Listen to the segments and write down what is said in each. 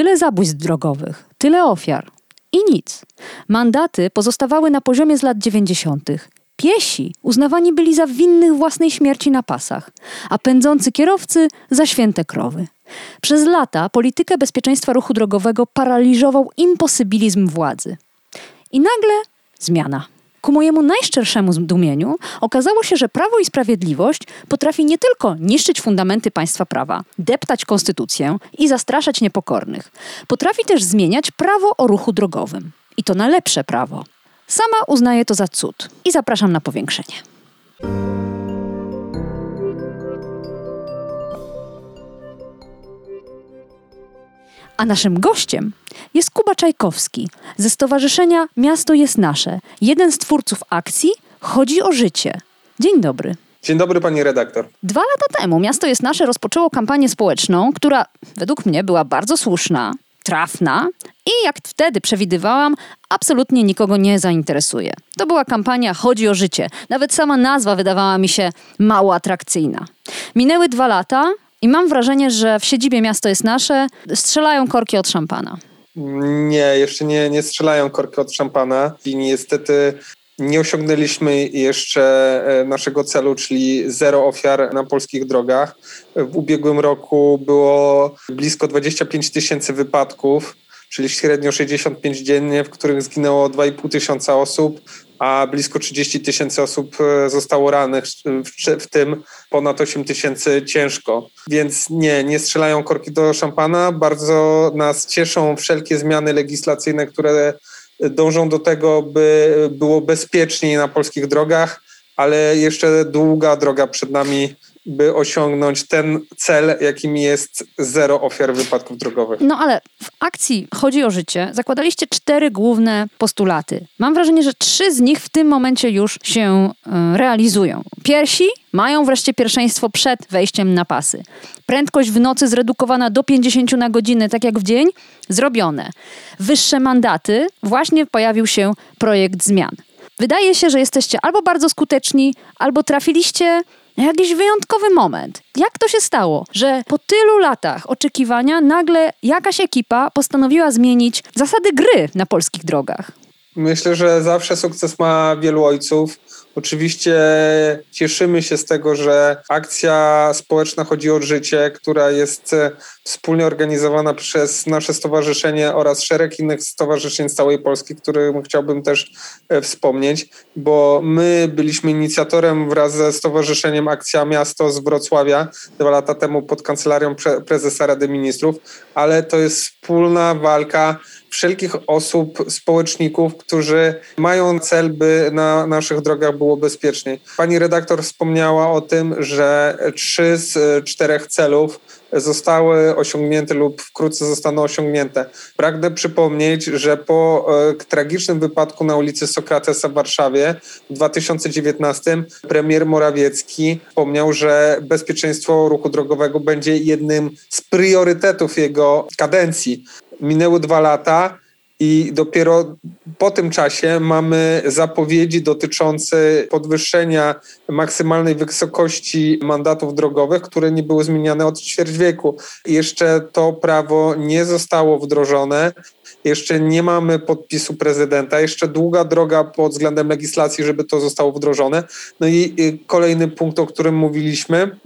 Tyle zabójstw drogowych, tyle ofiar i nic. Mandaty pozostawały na poziomie z lat 90. Piesi uznawani byli za winnych własnej śmierci na pasach, a pędzący kierowcy za święte krowy. Przez lata politykę bezpieczeństwa ruchu drogowego paraliżował imposybilizm władzy. I nagle zmiana. Ku mojemu najszczerszemu zdumieniu okazało się, że Prawo i Sprawiedliwość potrafi nie tylko niszczyć fundamenty państwa prawa, deptać konstytucję i zastraszać niepokornych, potrafi też zmieniać prawo o ruchu drogowym. I to na lepsze prawo. Sama uznaję to za cud i zapraszam na powiększenie. A naszym gościem jest Kuba Czajkowski ze Stowarzyszenia Miasto jest Nasze, jeden z twórców akcji Chodzi o życie. Dzień dobry. Dzień dobry, pani redaktor. Dwa lata temu Miasto jest Nasze rozpoczęło kampanię społeczną, która według mnie była bardzo słuszna, trafna i jak wtedy przewidywałam, absolutnie nikogo nie zainteresuje. To była kampania Chodzi o życie. Nawet sama nazwa wydawała mi się mało atrakcyjna. Minęły dwa lata, i mam wrażenie, że w siedzibie Miasto jest Nasze strzelają korki od szampana. Nie, jeszcze nie, nie strzelają korki od szampana i niestety nie osiągnęliśmy jeszcze e, naszego celu, czyli zero ofiar na polskich drogach. W ubiegłym roku było blisko 25 tysięcy wypadków, czyli średnio 65 dziennie, w których zginęło 2,5 tysiąca osób, a blisko 30 tysięcy osób e, zostało rannych, w, tym ponad 8 tysięcy ciężko. Więc nie, nie strzelają korki do szampana. Bardzo nas cieszą wszelkie zmiany legislacyjne, które dążą do tego, by było bezpieczniej na polskich drogach, ale jeszcze długa droga przed nami by osiągnąć ten cel, jakim jest zero ofiar wypadków drogowych. No ale w akcji Chodzi o życie zakładaliście cztery główne postulaty. Mam wrażenie, że trzy z nich w tym momencie już się y, realizują. Piersi mają wreszcie pierwszeństwo przed wejściem na pasy. Prędkość w nocy zredukowana do 50 na godzinę, tak jak w dzień, zrobione. Wyższe mandaty, właśnie pojawił się projekt zmian. Wydaje się, że jesteście albo bardzo skuteczni, albo trafiliście jakiś wyjątkowy moment. Jak to się stało, że po tylu latach oczekiwania nagle jakaś ekipa postanowiła zmienić zasady gry na polskich drogach? Myślę, że zawsze sukces ma wielu ojców. Oczywiście cieszymy się z tego, że akcja społeczna Chodzi o Życie, która jest wspólnie organizowana przez nasze stowarzyszenie oraz szereg innych stowarzyszeń z całej Polski, którym chciałbym też e, wspomnieć, bo my byliśmy inicjatorem wraz ze Stowarzyszeniem Akcja Miasto z Wrocławia dwa lata temu pod kancelarią prezesa Rady Ministrów, ale to jest wspólna walka wszelkich osób, społeczników, którzy mają cel, by na naszych drogach było bezpieczniej. Pani redaktor wspomniała o tym, że trzy z czterech celów zostały osiągnięte lub wkrótce zostaną osiągnięte. Pragnę przypomnieć, że po e, tragicznym wypadku na ulicy Sokratesa w Warszawie w 2019 premier Morawiecki wspomniał, że bezpieczeństwo ruchu drogowego będzie jednym z priorytetów jego kadencji. Minęły dwa lata i dopiero po tym czasie mamy zapowiedzi dotyczące podwyższenia maksymalnej wysokości mandatów drogowych, które nie były zmieniane od ćwierć wieku. Jeszcze to prawo nie zostało wdrożone. Jeszcze nie mamy podpisu prezydenta, jeszcze długa droga pod względem legislacji, żeby to zostało wdrożone. No i kolejny punkt, o którym mówiliśmy,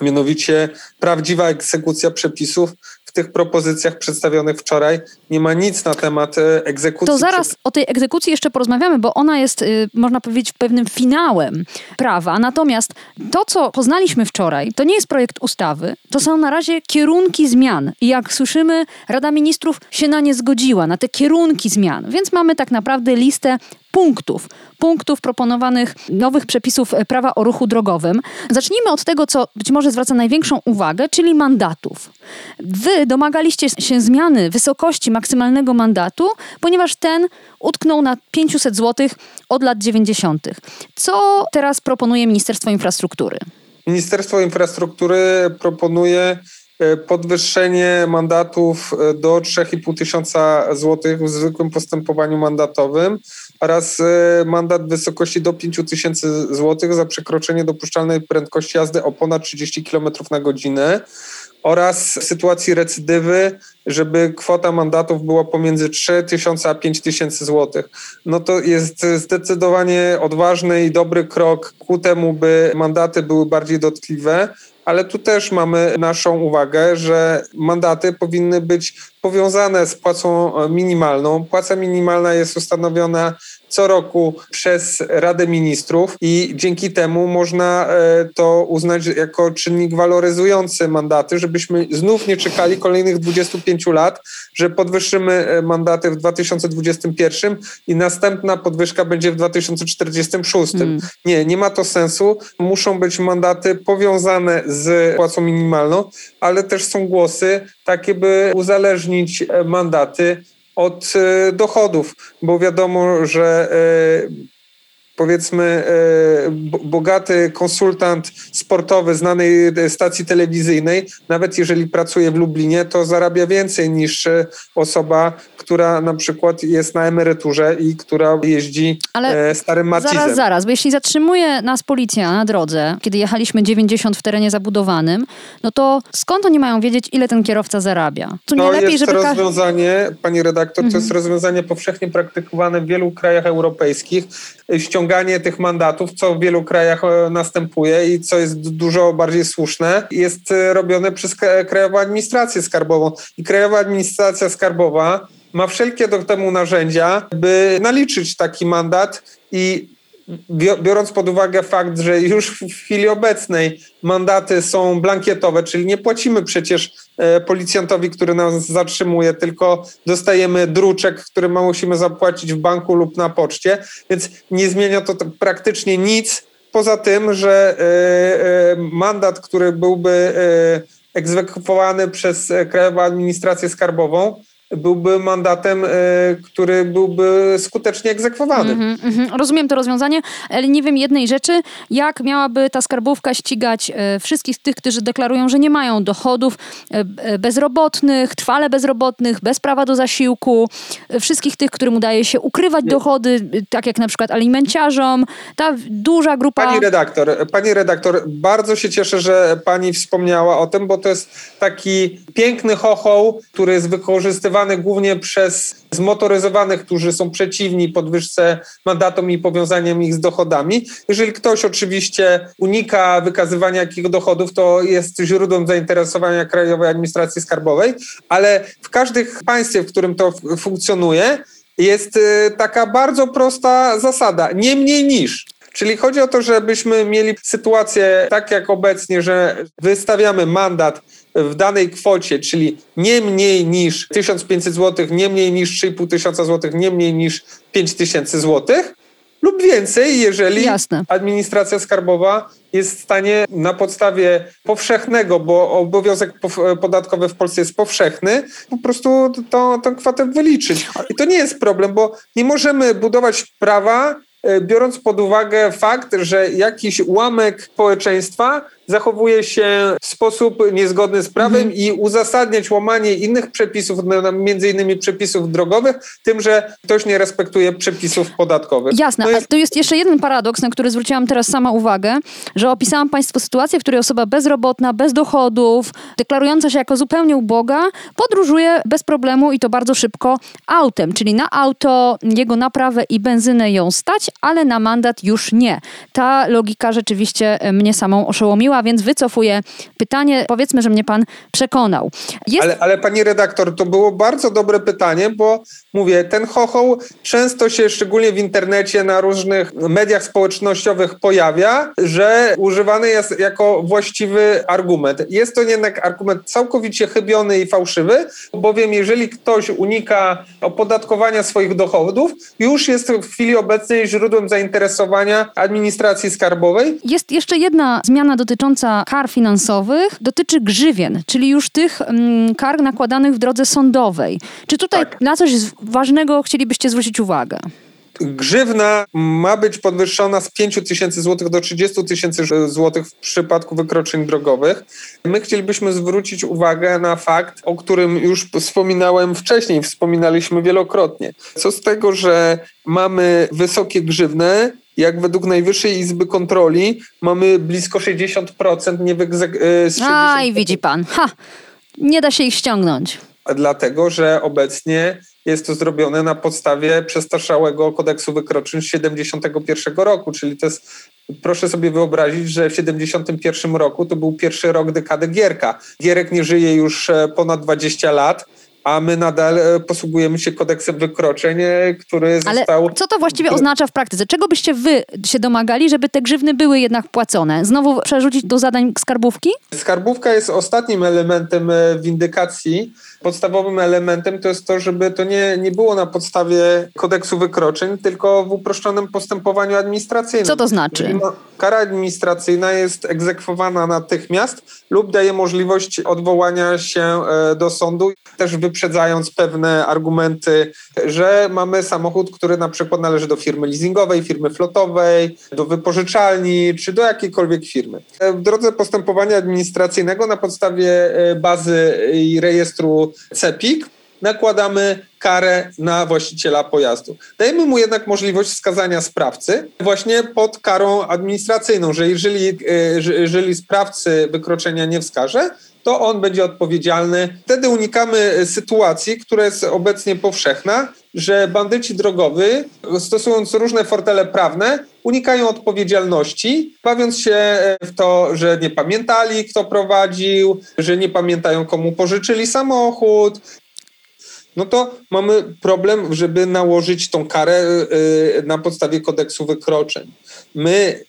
mianowicie prawdziwa egzekucja przepisów, w tych propozycjach przedstawionych wczoraj nie ma nic na temat e, egzekucji. To zaraz o tej egzekucji jeszcze porozmawiamy, bo ona jest, y, można powiedzieć, pewnym finałem prawa. Natomiast to, co poznaliśmy wczoraj, to nie jest projekt ustawy, to są na razie kierunki zmian. I jak słyszymy, Rada Ministrów się na nie zgodziła, na te kierunki zmian. Więc mamy tak naprawdę listę punktów, punktów proponowanych nowych przepisów prawa o ruchu drogowym. Zacznijmy od tego, co być może zwraca największą uwagę, czyli mandatów. Wy domagaliście się zmiany wysokości maksymalnego mandatu, ponieważ ten utknął na 500 zł od lat 90. Co teraz proponuje Ministerstwo Infrastruktury? Ministerstwo Infrastruktury proponuje e, podwyższenie mandatów e, do 3,5 tysiąca złotych w zwykłym postępowaniu mandatowym oraz e, mandat w wysokości do 5 tysięcy złotych za przekroczenie dopuszczalnej prędkości jazdy o ponad 30 km na godzinę oraz w sytuacji recydywy, żeby kwota mandatów była pomiędzy 3 tysiące a 5 tysięcy złotych. No to jest zdecydowanie odważny i dobry krok ku temu, by mandaty były bardziej dotkliwe, ale tu też mamy naszą uwagę, że mandaty powinny być powiązane z płacą minimalną. Płaca minimalna jest ustanowiona co roku przez Radę Ministrów i dzięki temu można e, to uznać jako czynnik waloryzujący mandaty, żebyśmy znów nie czekali kolejnych 25 lat, że podwyższymy e, mandaty w 2021 i następna podwyżka będzie w 2046. Hmm. Nie, nie ma to sensu. Muszą być mandaty powiązane z płacą minimalną, ale też są głosy takie, by uzależnić e, mandaty od e, dochodów, bo wiadomo, że e, powiedzmy e, bogaty konsultant sportowy znanej stacji telewizyjnej, nawet jeżeli pracuje w Lublinie, to zarabia więcej niż osoba, która na przykład jest na emeryturze i która jeździ Ale starym Matizem. Zaraz, zaraz, bo jeśli zatrzymuje nas policja na drodze, kiedy jechaliśmy 90 w terenie zabudowanym, no to skąd oni mają wiedzieć, ile ten kierowca zarabia? To, nie lepiej, jest rozwiązanie, pani redaktor, mhm. to jest rozwiązanie powszechnie praktykowane w wielu krajach europejskich. Ściąganie tych mandatów, co w wielu krajach e, następuje i co jest dużo bardziej słuszne, jest e, robione przez Krajową Administrację Skarbową. I Krajowa Administracja Skarbowa ma wszelkie do temu narzędzia, by naliczyć taki mandat i biorąc pod uwagę fakt, że już w chwili obecnej mandaty są blankietowe, czyli nie płacimy przecież e, policjantowi, który nas zatrzymuje, tylko dostajemy druczek, który musimy zapłacić w banku lub na poczcie, więc nie zmienia to praktycznie nic, poza tym, że e, e, mandat, który byłby egzekwowany przez Krajową Administrację Skarbową, byłby mandatem, e, który byłby skutecznie egzekwowany. Mm -hmm, mm -hmm. Rozumiem to rozwiązanie, ale nie wiem jednej rzeczy, jak miałaby ta skarbówka ścigać e, wszystkich tych, którzy deklarują, że nie mają dochodów, e, bezrobotnych, trwale bezrobotnych, bez prawa do zasiłku, wszystkich tych, którym udaje się ukrywać nie. dochody, tak jak na przykład alimenciarzom, ta duża grupa... Pani redaktor, pani redaktor, bardzo się cieszę, że pani wspomniała o tym, bo to jest taki piękny chochoł, który jest wykorzystywany głównie przez zmotoryzowanych, którzy są przeciwni podwyżce mandatom i powiązaniem ich z dochodami. Jeżeli ktoś oczywiście unika wykazywania jakich dochodów, to jest źródłem zainteresowania Krajowej Administracji Skarbowej, ale w każdym państwie, w którym to funkcjonuje, jest y, taka bardzo prosta zasada, nie mniej niż. Czyli chodzi o to, żebyśmy mieli sytuację tak jak obecnie, że wystawiamy mandat w danej kwocie, czyli nie mniej niż 1500 zł, nie mniej niż 3500 zł, nie mniej niż 5000 zł, lub więcej, jeżeli Jasne. administracja skarbowa jest w stanie na podstawie powszechnego, bo obowiązek podatkowy w Polsce jest powszechny, po prostu tę kwotę wyliczyć. I to nie jest problem, bo nie możemy budować prawa, e, biorąc pod uwagę fakt, że jakiś ułamek społeczeństwa zachowuje się w sposób niezgodny z prawem mhm. i uzasadniać łamanie innych przepisów, między innymi przepisów drogowych, tym, że ktoś nie respektuje przepisów podatkowych. Jasne, to jest... tu jest jeszcze jeden paradoks, na który zwróciłam teraz sama uwagę, że opisałam Państwu sytuację, w której osoba bezrobotna, bez dochodów, deklarująca się jako zupełnie uboga, podróżuje bez problemu i to bardzo szybko autem, czyli na auto, jego naprawę i benzynę ją stać, ale na mandat już nie. Ta logika rzeczywiście mnie samą oszołomiła a więc wycofuję pytanie. Powiedzmy, że mnie pan przekonał. Jest... Ale, ale pani redaktor, to było bardzo dobre pytanie, bo mówię, ten chochoł często się, szczególnie w internecie, na różnych mediach społecznościowych pojawia, że używany jest jako właściwy argument. Jest to jednak argument całkowicie chybiony i fałszywy, bowiem jeżeli ktoś unika opodatkowania swoich dochodów, już jest w chwili obecnej źródłem zainteresowania administracji skarbowej. Jest jeszcze jedna zmiana dotycząca kar finansowych, dotyczy grzywien, czyli już tych mm, kar nakładanych w drodze sądowej. Czy tutaj tak. na coś ważnego chcielibyście zwrócić uwagę? Grzywna ma być podwyższona z 5 tysięcy złotych do 30 tysięcy złotych w przypadku wykroczeń drogowych. My chcielibyśmy zwrócić uwagę na fakt, o którym już wspominałem wcześniej, wspominaliśmy wielokrotnie. Co z tego, że mamy wysokie grzywne, jak według Najwyższej Izby Kontroli mamy blisko 60% niewyegzek... Aj, widzi pan. Ha! Nie da się ich ściągnąć. Dlatego, że obecnie jest to zrobione na podstawie przestarzałego kodeksu wykroczeń z 71 roku, czyli to jest, proszę sobie wyobrazić, że w 71 roku to był pierwszy rok dekady Gierka. Gierek nie żyje już e, ponad 20 lat, a my nadal e, posługujemy się kodeksem wykroczeń, e, który Ale został... co to właściwie oznacza w praktyce? Czego byście wy się domagali, żeby te grzywny były jednak płacone? Znowu przerzucić do zadań skarbówki? Skarbówka jest ostatnim elementem windykacji, podstawowym elementem to jest to, żeby to nie, nie było na podstawie kodeksu wykroczeń, tylko w uproszczonym postępowaniu administracyjnym. Co to znaczy? Kara administracyjna jest egzekwowana natychmiast lub daje możliwość odwołania się e, do sądu, też wyprzedzając pewne argumenty, że mamy samochód, który na przykład należy do firmy leasingowej, firmy flotowej, do wypożyczalni czy do jakiejkolwiek firmy. E, w drodze postępowania administracyjnego na podstawie e, bazy i rejestru CEPIK, nakładamy karę na właściciela pojazdu. Dajemy mu jednak możliwość wskazania sprawcy właśnie pod karą administracyjną, że jeżeli, e, jeżeli sprawcy wykroczenia nie wskaże, to on będzie odpowiedzialny. Wtedy unikamy sytuacji, która jest obecnie powszechna, że bandyci drogowi, stosując różne fortele prawne, unikają odpowiedzialności, bawiąc się w to, że nie pamiętali, kto prowadził, że nie pamiętają, komu pożyczyli samochód. No to mamy problem, żeby nałożyć tą karę y, na podstawie kodeksu wykroczeń. My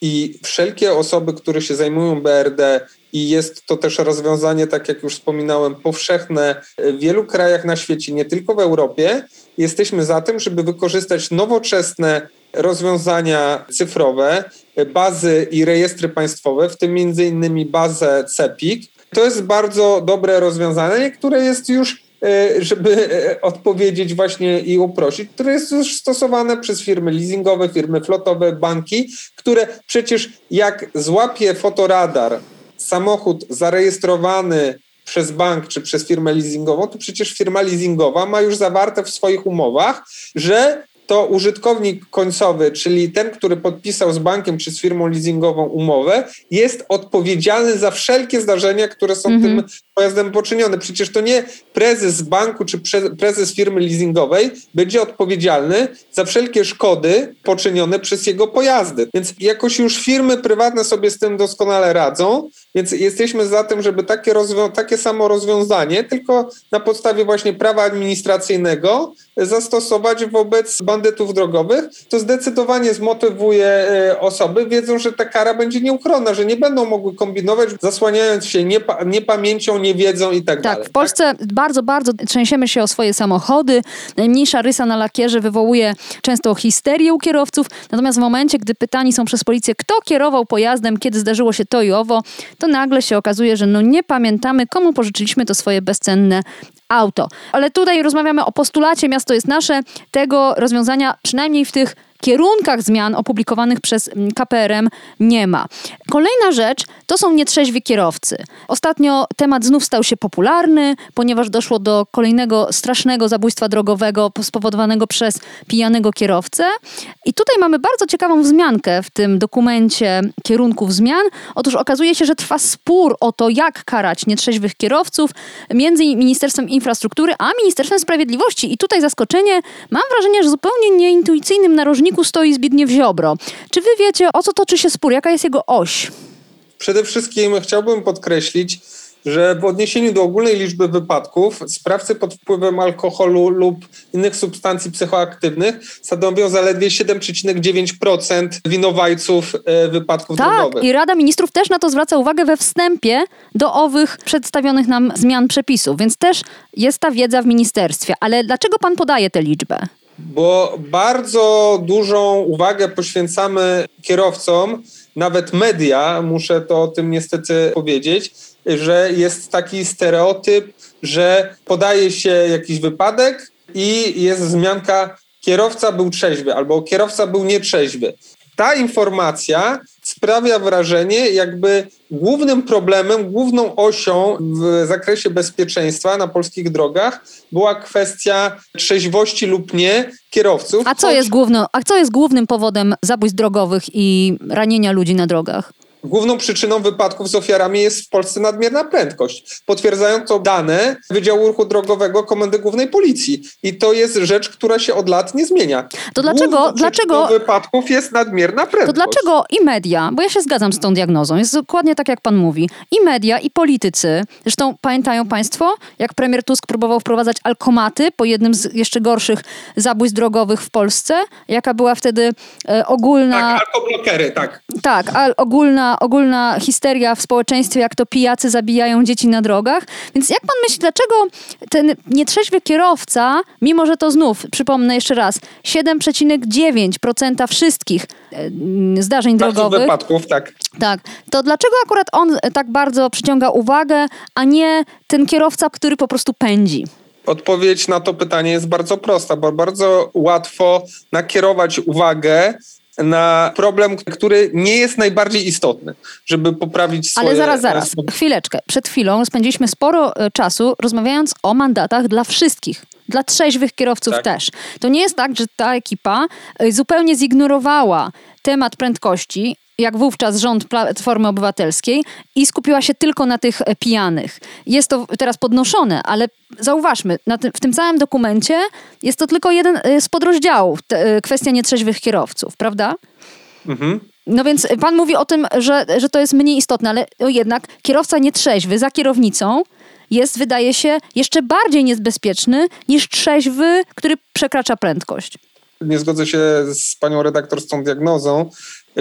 i wszelkie osoby, które się zajmują BRD, i jest to też rozwiązanie, tak jak już wspominałem, powszechne w wielu krajach na świecie, nie tylko w Europie, jesteśmy za tym, żeby wykorzystać nowoczesne rozwiązania cyfrowe, bazy i rejestry państwowe, w tym między innymi bazę CEPIK. To jest bardzo dobre rozwiązanie, które jest już e, żeby e, odpowiedzieć właśnie i uprościć, które jest już stosowane przez firmy leasingowe, firmy flotowe, banki, które przecież jak złapie fotoradar samochód zarejestrowany przez bank czy przez firmę leasingową, to przecież firma leasingowa ma już zawarte w swoich umowach, że to użytkownik końcowy, czyli ten, który podpisał z bankiem czy z firmą leasingową umowę, jest odpowiedzialny za wszelkie zdarzenia, które są mm -hmm. tym pojazdem poczynione. Przecież to nie prezes banku czy prezes firmy leasingowej będzie odpowiedzialny za wszelkie szkody poczynione przez jego pojazdy. Więc jakoś już firmy prywatne sobie z tym doskonale radzą, więc jesteśmy za tym, żeby takie, takie samo rozwiązanie, tylko na podstawie właśnie prawa administracyjnego zastosować wobec bandytów drogowych, to zdecydowanie zmotywuje e, osoby, wiedzą, że ta kara będzie nieuchronna, że nie będą mogły kombinować, zasłaniając się niepa niepamięcią, niewiedzą i tak, tak dalej. W Polsce tak? bardzo, bardzo trzęsiemy się o swoje samochody. Najmniejsza rysa na lakierze wywołuje często histerię u kierowców, natomiast w momencie, gdy pytani są przez policję, kto kierował pojazdem, kiedy zdarzyło się to i owo, to nagle się okazuje, że no nie pamiętamy, komu pożyczyliśmy to swoje bezcenne auto. Ale tutaj rozmawiamy o postulacie Miasto jest nasze. Tego rozwiązania przynajmniej w tych kierunkach zmian opublikowanych przez mm, KPRM nie ma. Kolejna rzecz to są nietrzeźwi kierowcy. Ostatnio temat znów stał się popularny, ponieważ doszło do kolejnego strasznego zabójstwa drogowego spowodowanego przez pijanego kierowcę. I tutaj mamy bardzo ciekawą wzmiankę w tym dokumencie kierunków zmian. Otóż okazuje się, że trwa spór o to, jak karać nietrzeźwych kierowców między Ministerstwem Infrastruktury a Ministerstwem Sprawiedliwości. I tutaj zaskoczenie, mam wrażenie, że zupełnie nieintuicyjnym narożnikiem stoi Zbigniew Ziobro. Czy wy wiecie, o co toczy się spór? Jaka jest jego oś? Przede wszystkim chciałbym podkreślić, że w odniesieniu do ogólnej liczby wypadków sprawcy pod wpływem alkoholu lub innych substancji psychoaktywnych stanowią zaledwie 7,9% winowajców e, wypadków tak, drogowych. i Rada Ministrów też na to zwraca uwagę we wstępie do owych przedstawionych nam zmian przepisów, więc też jest ta wiedza w ministerstwie. Ale dlaczego pan podaje tę liczbę? Bo bardzo dużą uwagę poświęcamy kierowcom, nawet media, muszę to o tym niestety powiedzieć, że jest taki stereotyp, że podaje się jakiś wypadek i jest wzmianka kierowca był trzeźwy albo kierowca był nietrzeźwy. Ta informacja sprawia wrażenie, jakby głównym problemem, główną osią w zakresie bezpieczeństwa na polskich drogach była kwestia trzeźwości lub nie kierowców. A co, jest, główno, a co jest głównym powodem zabójstw drogowych i ranienia ludzi na drogach? Główną przyczyną wypadków z ofiarami jest w Polsce nadmierna prędkość. Potwierdzają to dane Wydziału Ruchu Drogowego Komendy Głównej Policji. I to jest rzecz, która się od lat nie zmienia. To dlaczego, Główną dlaczego wypadków jest nadmierna prędkość? To dlaczego i media, bo ja się zgadzam z tą diagnozą, jest dokładnie tak jak pan mówi, i media, i politycy, zresztą pamiętają państwo, jak premier Tusk próbował wprowadzać alkomaty po jednym z jeszcze gorszych zabójstw drogowych w Polsce, jaka była wtedy e, ogólna... Tak, alkoblokery, tak. Tak, a ogólna ogólna histeria w społeczeństwie, jak to pijacy zabijają dzieci na drogach. Więc jak pan myśli, dlaczego ten nietrzeźwy kierowca, mimo że to znów, przypomnę jeszcze raz, 7,9% wszystkich e, zdarzeń drogowych. wypadków, tak. Tak. To dlaczego akurat on tak bardzo przyciąga uwagę, a nie ten kierowca, który po prostu pędzi? Odpowiedź na to pytanie jest bardzo prosta, bo bardzo łatwo nakierować uwagę na problem, który nie jest najbardziej istotny, żeby poprawić swoje... Ale zaraz, zaraz, chwileczkę. Przed chwilą spędziliśmy sporo e, czasu rozmawiając o mandatach dla wszystkich. Dla trzeźwych kierowców tak. też. To nie jest tak, że ta ekipa e, zupełnie zignorowała temat prędkości jak wówczas rząd Platformy Obywatelskiej i skupiła się tylko na tych e, pijanych. Jest to teraz podnoszone, ale zauważmy, tym, w tym całym dokumencie jest to tylko jeden e, z podrozdziałów, te, e, kwestia nietrzeźwych kierowców, prawda? Mhm. No więc pan mówi o tym, że, że to jest mniej istotne, ale jednak kierowca nietrzeźwy za kierownicą jest, wydaje się, jeszcze bardziej niebezpieczny niż trzeźwy, który przekracza prędkość. Nie zgodzę się z panią redaktor z tą diagnozą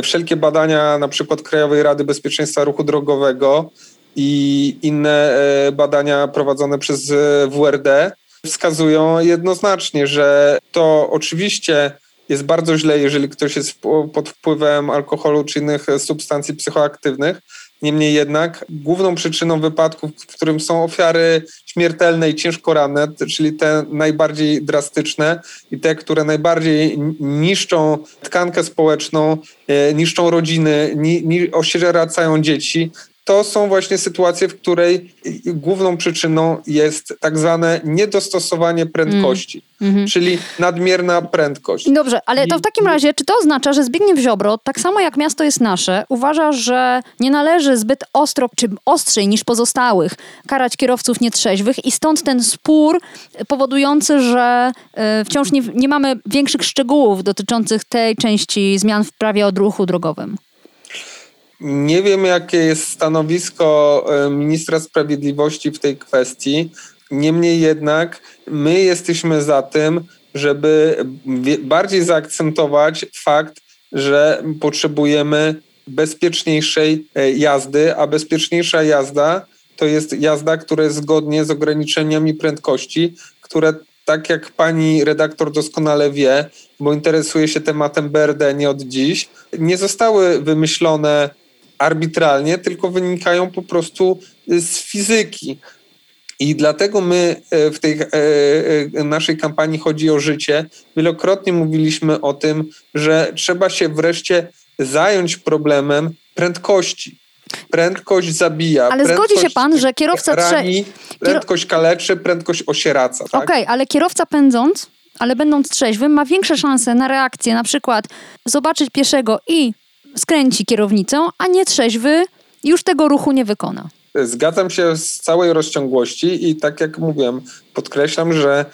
wszelkie badania na przykład Krajowej Rady Bezpieczeństwa Ruchu Drogowego i inne e, badania prowadzone przez e, WRD wskazują jednoznacznie, że to oczywiście jest bardzo źle, jeżeli ktoś jest pod wpływem alkoholu czy innych substancji psychoaktywnych, Niemniej jednak główną przyczyną wypadków, w którym są ofiary śmiertelne i ciężko ranne, czyli te najbardziej drastyczne i te, które najbardziej niszczą tkankę społeczną, e, niszczą rodziny, ni, ni, dzieci, to są właśnie sytuacje, w której główną przyczyną jest tak zwane niedostosowanie prędkości, mm. czyli nadmierna prędkość. Dobrze, ale to w takim razie, czy to oznacza, że Zbigniew Ziobro, tak samo jak miasto jest nasze, uważa, że nie należy zbyt ostro, czy ostrzej niż pozostałych, karać kierowców nietrzeźwych i stąd ten spór powodujący, że e, wciąż nie, nie mamy większych szczegółów dotyczących tej części zmian w prawie o ruchu drogowym? Nie wiem, jakie jest stanowisko e, ministra sprawiedliwości w tej kwestii. Niemniej jednak my jesteśmy za tym, żeby bardziej zaakcentować fakt, że potrzebujemy bezpieczniejszej e, jazdy, a bezpieczniejsza jazda to jest jazda, która jest zgodnie z ograniczeniami prędkości, które tak jak pani redaktor doskonale wie, bo interesuje się tematem BRD nie od dziś, nie zostały wymyślone arbitralnie, tylko wynikają po prostu z fizyki. I dlatego my e, w tej e, e, naszej kampanii chodzi o życie. Wielokrotnie mówiliśmy o tym, że trzeba się wreszcie zająć problemem prędkości. Prędkość zabija. Ale zgodzi się pan, że kierowca rani, prędkość kaleczy, prędkość osieraca. Tak? Okej, okay, ale kierowca pędząc, ale będąc trzeźwym, ma większe szanse na reakcję, na przykład zobaczyć pieszego i skręci kierownicą, a nie trzeźwy już tego ruchu nie wykona. Zgadzam się z całej rozciągłości i tak jak mówiłem, podkreślam, że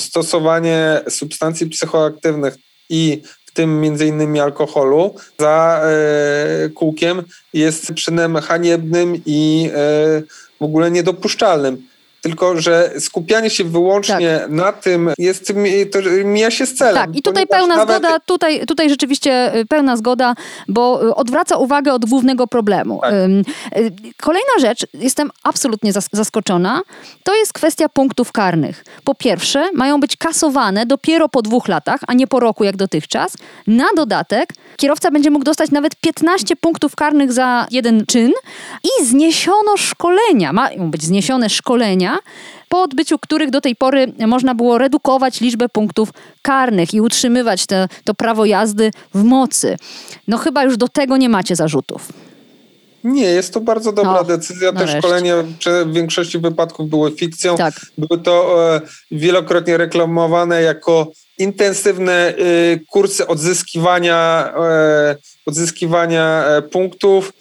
stosowanie substancji psychoaktywnych i w tym między innymi alkoholu, za e, kółkiem jest czynem haniebnym i e, w ogóle niedopuszczalnym. Tylko, że skupianie się wyłącznie tak. na tym jest, to mija się z celem. Tak, i tutaj pełna nawet... zgoda, tutaj, tutaj rzeczywiście y, pełna zgoda, bo y, odwraca uwagę od głównego problemu. Tak. Y, kolejna rzecz, jestem absolutnie zaskoczona, to jest kwestia punktów karnych. Po pierwsze, mają być kasowane dopiero po dwóch latach, a nie po roku jak dotychczas. Na dodatek kierowca będzie mógł dostać nawet 15 punktów karnych za jeden czyn i zniesiono szkolenia, mają być zniesione szkolenia, po odbyciu których do tej pory można było redukować liczbę punktów karnych i utrzymywać te, to prawo jazdy w mocy. No chyba już do tego nie macie zarzutów. Nie, jest to bardzo dobra no, decyzja. Te nareszcie. szkolenia w większości wypadków były fikcją. Tak. Były to e, wielokrotnie reklamowane jako intensywne e, kursy odzyskiwania, e, odzyskiwania e, punktów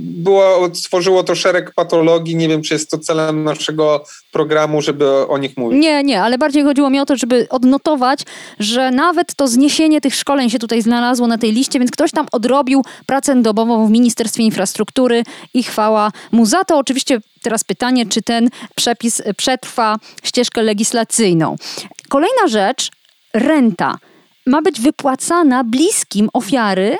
było, stworzyło to szereg patologii. Nie wiem, czy jest to celem naszego programu, żeby o nich mówić. Nie, nie, ale bardziej chodziło mi o to, żeby odnotować, że nawet to zniesienie tych szkoleń się tutaj znalazło na tej liście, więc ktoś tam odrobił pracę dobową w Ministerstwie Infrastruktury i chwała mu za to. Oczywiście teraz pytanie, czy ten przepis przetrwa ścieżkę legislacyjną. Kolejna rzecz, renta ma być wypłacana bliskim ofiary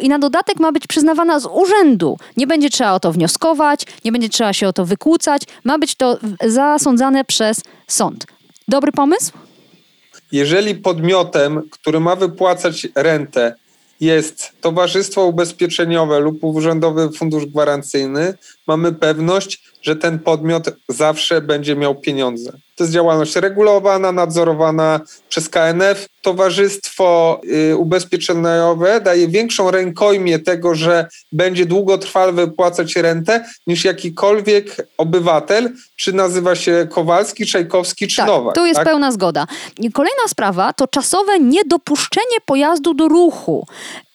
i na dodatek ma być przyznawana z urzędu. Nie będzie trzeba o to wnioskować, nie będzie trzeba się o to wykłócać, ma być to zasądzane przez sąd. Dobry pomysł? Jeżeli podmiotem, który ma wypłacać rentę, jest towarzystwo ubezpieczeniowe lub urzędowy fundusz gwarancyjny, mamy pewność, że ten podmiot zawsze będzie miał pieniądze. To jest działalność regulowana, nadzorowana przez KNF. Towarzystwo y, ubezpieczeniowe daje większą rękojmię tego, że będzie długotrwale wypłacać rentę niż jakikolwiek obywatel, czy nazywa się Kowalski, Czajkowski czy tak, Nowak. Tu jest tak? pełna zgoda. Kolejna sprawa to czasowe niedopuszczenie pojazdu do ruchu.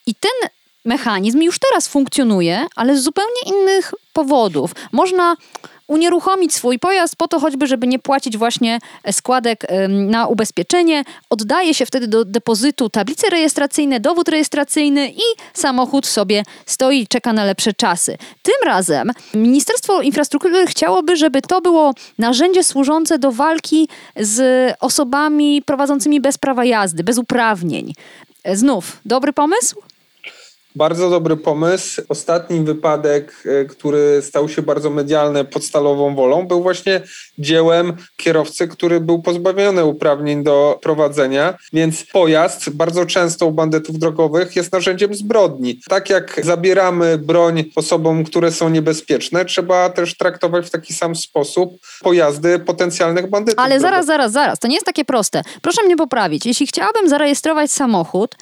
I ten mechanizm już teraz funkcjonuje, ale z zupełnie innych powodów. Można unieruchomić swój pojazd po to choćby, żeby nie płacić właśnie składek na ubezpieczenie. Oddaje się wtedy do depozytu tablice rejestracyjne, dowód rejestracyjny i samochód sobie stoi czeka na lepsze czasy. Tym razem Ministerstwo Infrastruktury chciałoby, żeby to było narzędzie służące do walki z osobami prowadzącymi bez prawa jazdy, bez uprawnień. Znów, dobry pomysł? Bardzo dobry pomysł. Ostatni wypadek, e, który stał się bardzo medialny podstalową wolą, był właśnie dziełem kierowcy, który był pozbawiony uprawnień do prowadzenia, więc pojazd bardzo często u bandytów drogowych jest narzędziem zbrodni. Tak jak zabieramy broń osobom, które są niebezpieczne, trzeba też traktować w taki sam sposób pojazdy potencjalnych bandytów. Ale drogowych. zaraz, zaraz, zaraz. To nie jest takie proste. Proszę mnie poprawić. Jeśli chciałabym zarejestrować samochód,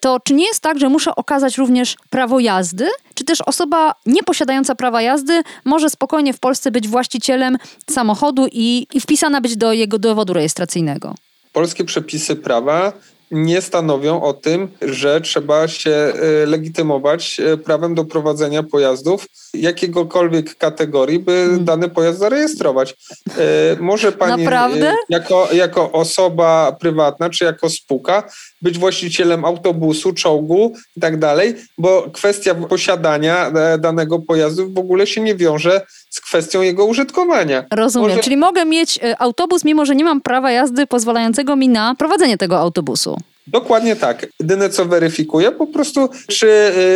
to czy nie jest tak, że muszę okazać również prawo jazdy? Czy też osoba nieposiadająca prawa jazdy może spokojnie w Polsce być właścicielem samochodu i, i wpisana być do jego dowodu rejestracyjnego? Polskie przepisy prawa nie stanowią o tym, że trzeba się e, legitymować e, prawem do prowadzenia pojazdów jakiegokolwiek kategorii, by hmm. dany pojazd zarejestrować. E, może pani Naprawdę? Jako, jako osoba prywatna czy jako spółka być właścicielem autobusu, czołgu i tak dalej, bo kwestia posiadania danego pojazdu w ogóle się nie wiąże z kwestią jego użytkowania. Rozumiem, Może... czyli mogę mieć autobus, mimo że nie mam prawa jazdy pozwalającego mi na prowadzenie tego autobusu. Dokładnie tak. Jedyne co weryfikuje, po prostu czy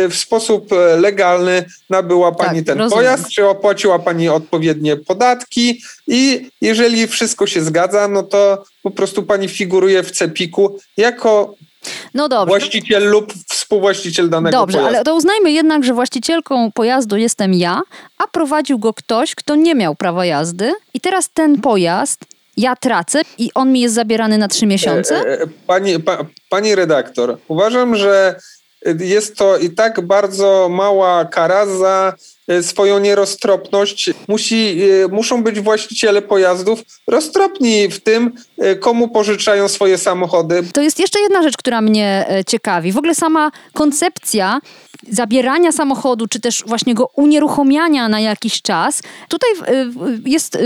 y, w sposób y, legalny nabyła Pani tak, ten rozumiem. pojazd, czy opłaciła Pani odpowiednie podatki i jeżeli wszystko się zgadza, no to po prostu Pani figuruje w cepiku jako no dobrze. Właściciel lub współwłaściciel danego dobrze, pojazdu. ale to uznajmy jednak, że właścicielką pojazdu jestem ja, a prowadził go ktoś, kto nie miał prawa jazdy i teraz ten pojazd ja tracę i on mi jest zabierany na trzy miesiące? E, e, pani, pa, pani redaktor, uważam, że jest to i tak bardzo mała kara za e, swoją nieroztropność. Musi, e, muszą być właściciele pojazdów roztropni w tym, e, komu pożyczają swoje samochody. To jest jeszcze jedna rzecz, która mnie ciekawi. W ogóle sama koncepcja zabierania samochodu, czy też właśnie go unieruchomiania na jakiś czas, tutaj jest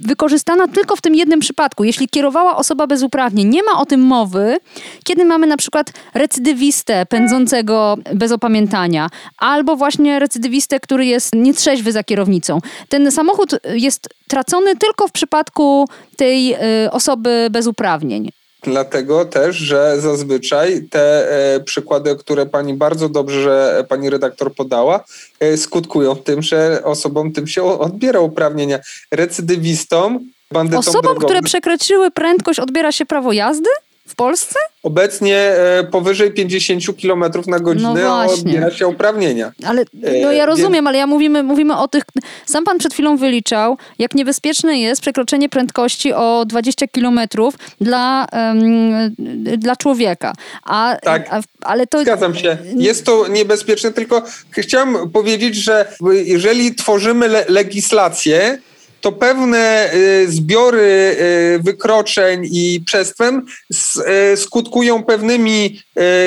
wykorzystana tylko w tym jednym przypadku. Jeśli kierowała osoba bez uprawnień, nie ma o tym mowy, kiedy mamy na przykład recydywistę pędzącego bez opamiętania, albo właśnie recydywistę, który jest nietrzeźwy za kierownicą. Ten samochód jest tracony tylko w przypadku tej y, osoby bez uprawnień. Dlatego też, że zazwyczaj te e, przykłady, które pani bardzo dobrze, pani redaktor podała, e, skutkują tym, że osobom tym się odbiera uprawnienia. Recydywistom, bandytom Osobom, drogowym. które przekroczyły prędkość, odbiera się prawo jazdy? W Polsce? Obecnie e, powyżej 50 km na godzinę no odbiera się uprawnienia. Ale no ja rozumiem, ale ja mówimy, mówimy o tych. Sam pan przed chwilą wyliczał, jak niebezpieczne jest przekroczenie prędkości o 20 km dla, um, dla człowieka. A, tak, a, ale to... Zgadzam się. Jest to niebezpieczne, tylko chciałem powiedzieć, że jeżeli tworzymy le legislację, to pewne y, zbiory y, wykroczeń i przestępstw y, skutkują pewnymi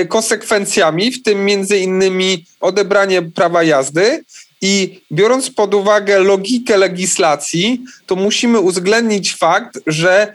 konsekwencjami, w tym między innymi odebranie prawa jazdy. I biorąc pod uwagę logikę legislacji, to musimy uwzględnić fakt, że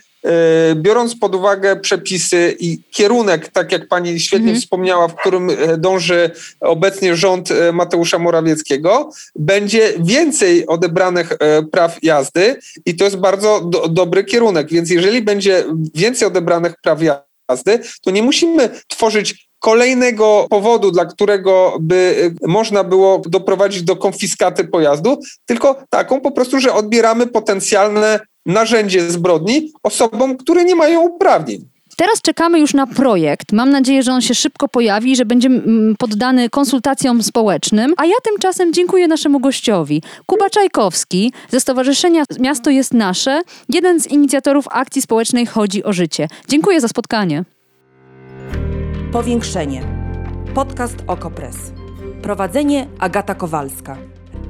biorąc pod uwagę przepisy i kierunek, tak jak pani świetnie mhm. wspomniała, w którym e, dąży obecnie rząd e, Mateusza Morawieckiego, będzie więcej odebranych praw jazdy i to jest bardzo do, dobry kierunek. Więc jeżeli będzie więcej odebranych praw jazdy, to nie musimy tworzyć kolejnego powodu, dla którego by można było doprowadzić do konfiskaty pojazdu, tylko taką po prostu, że odbieramy potencjalne narzędzie zbrodni osobom, które nie mają uprawnień. Teraz czekamy już na projekt. Mam nadzieję, że on się szybko pojawi, że będzie mm, poddany konsultacjom społecznym. A ja tymczasem dziękuję naszemu gościowi. Kuba Czajkowski ze Stowarzyszenia Miasto jest Nasze, jeden z inicjatorów akcji społecznej Chodzi o Życie. Dziękuję za spotkanie. Powiększenie. Podcast Okopres. Prowadzenie Agata Kowalska.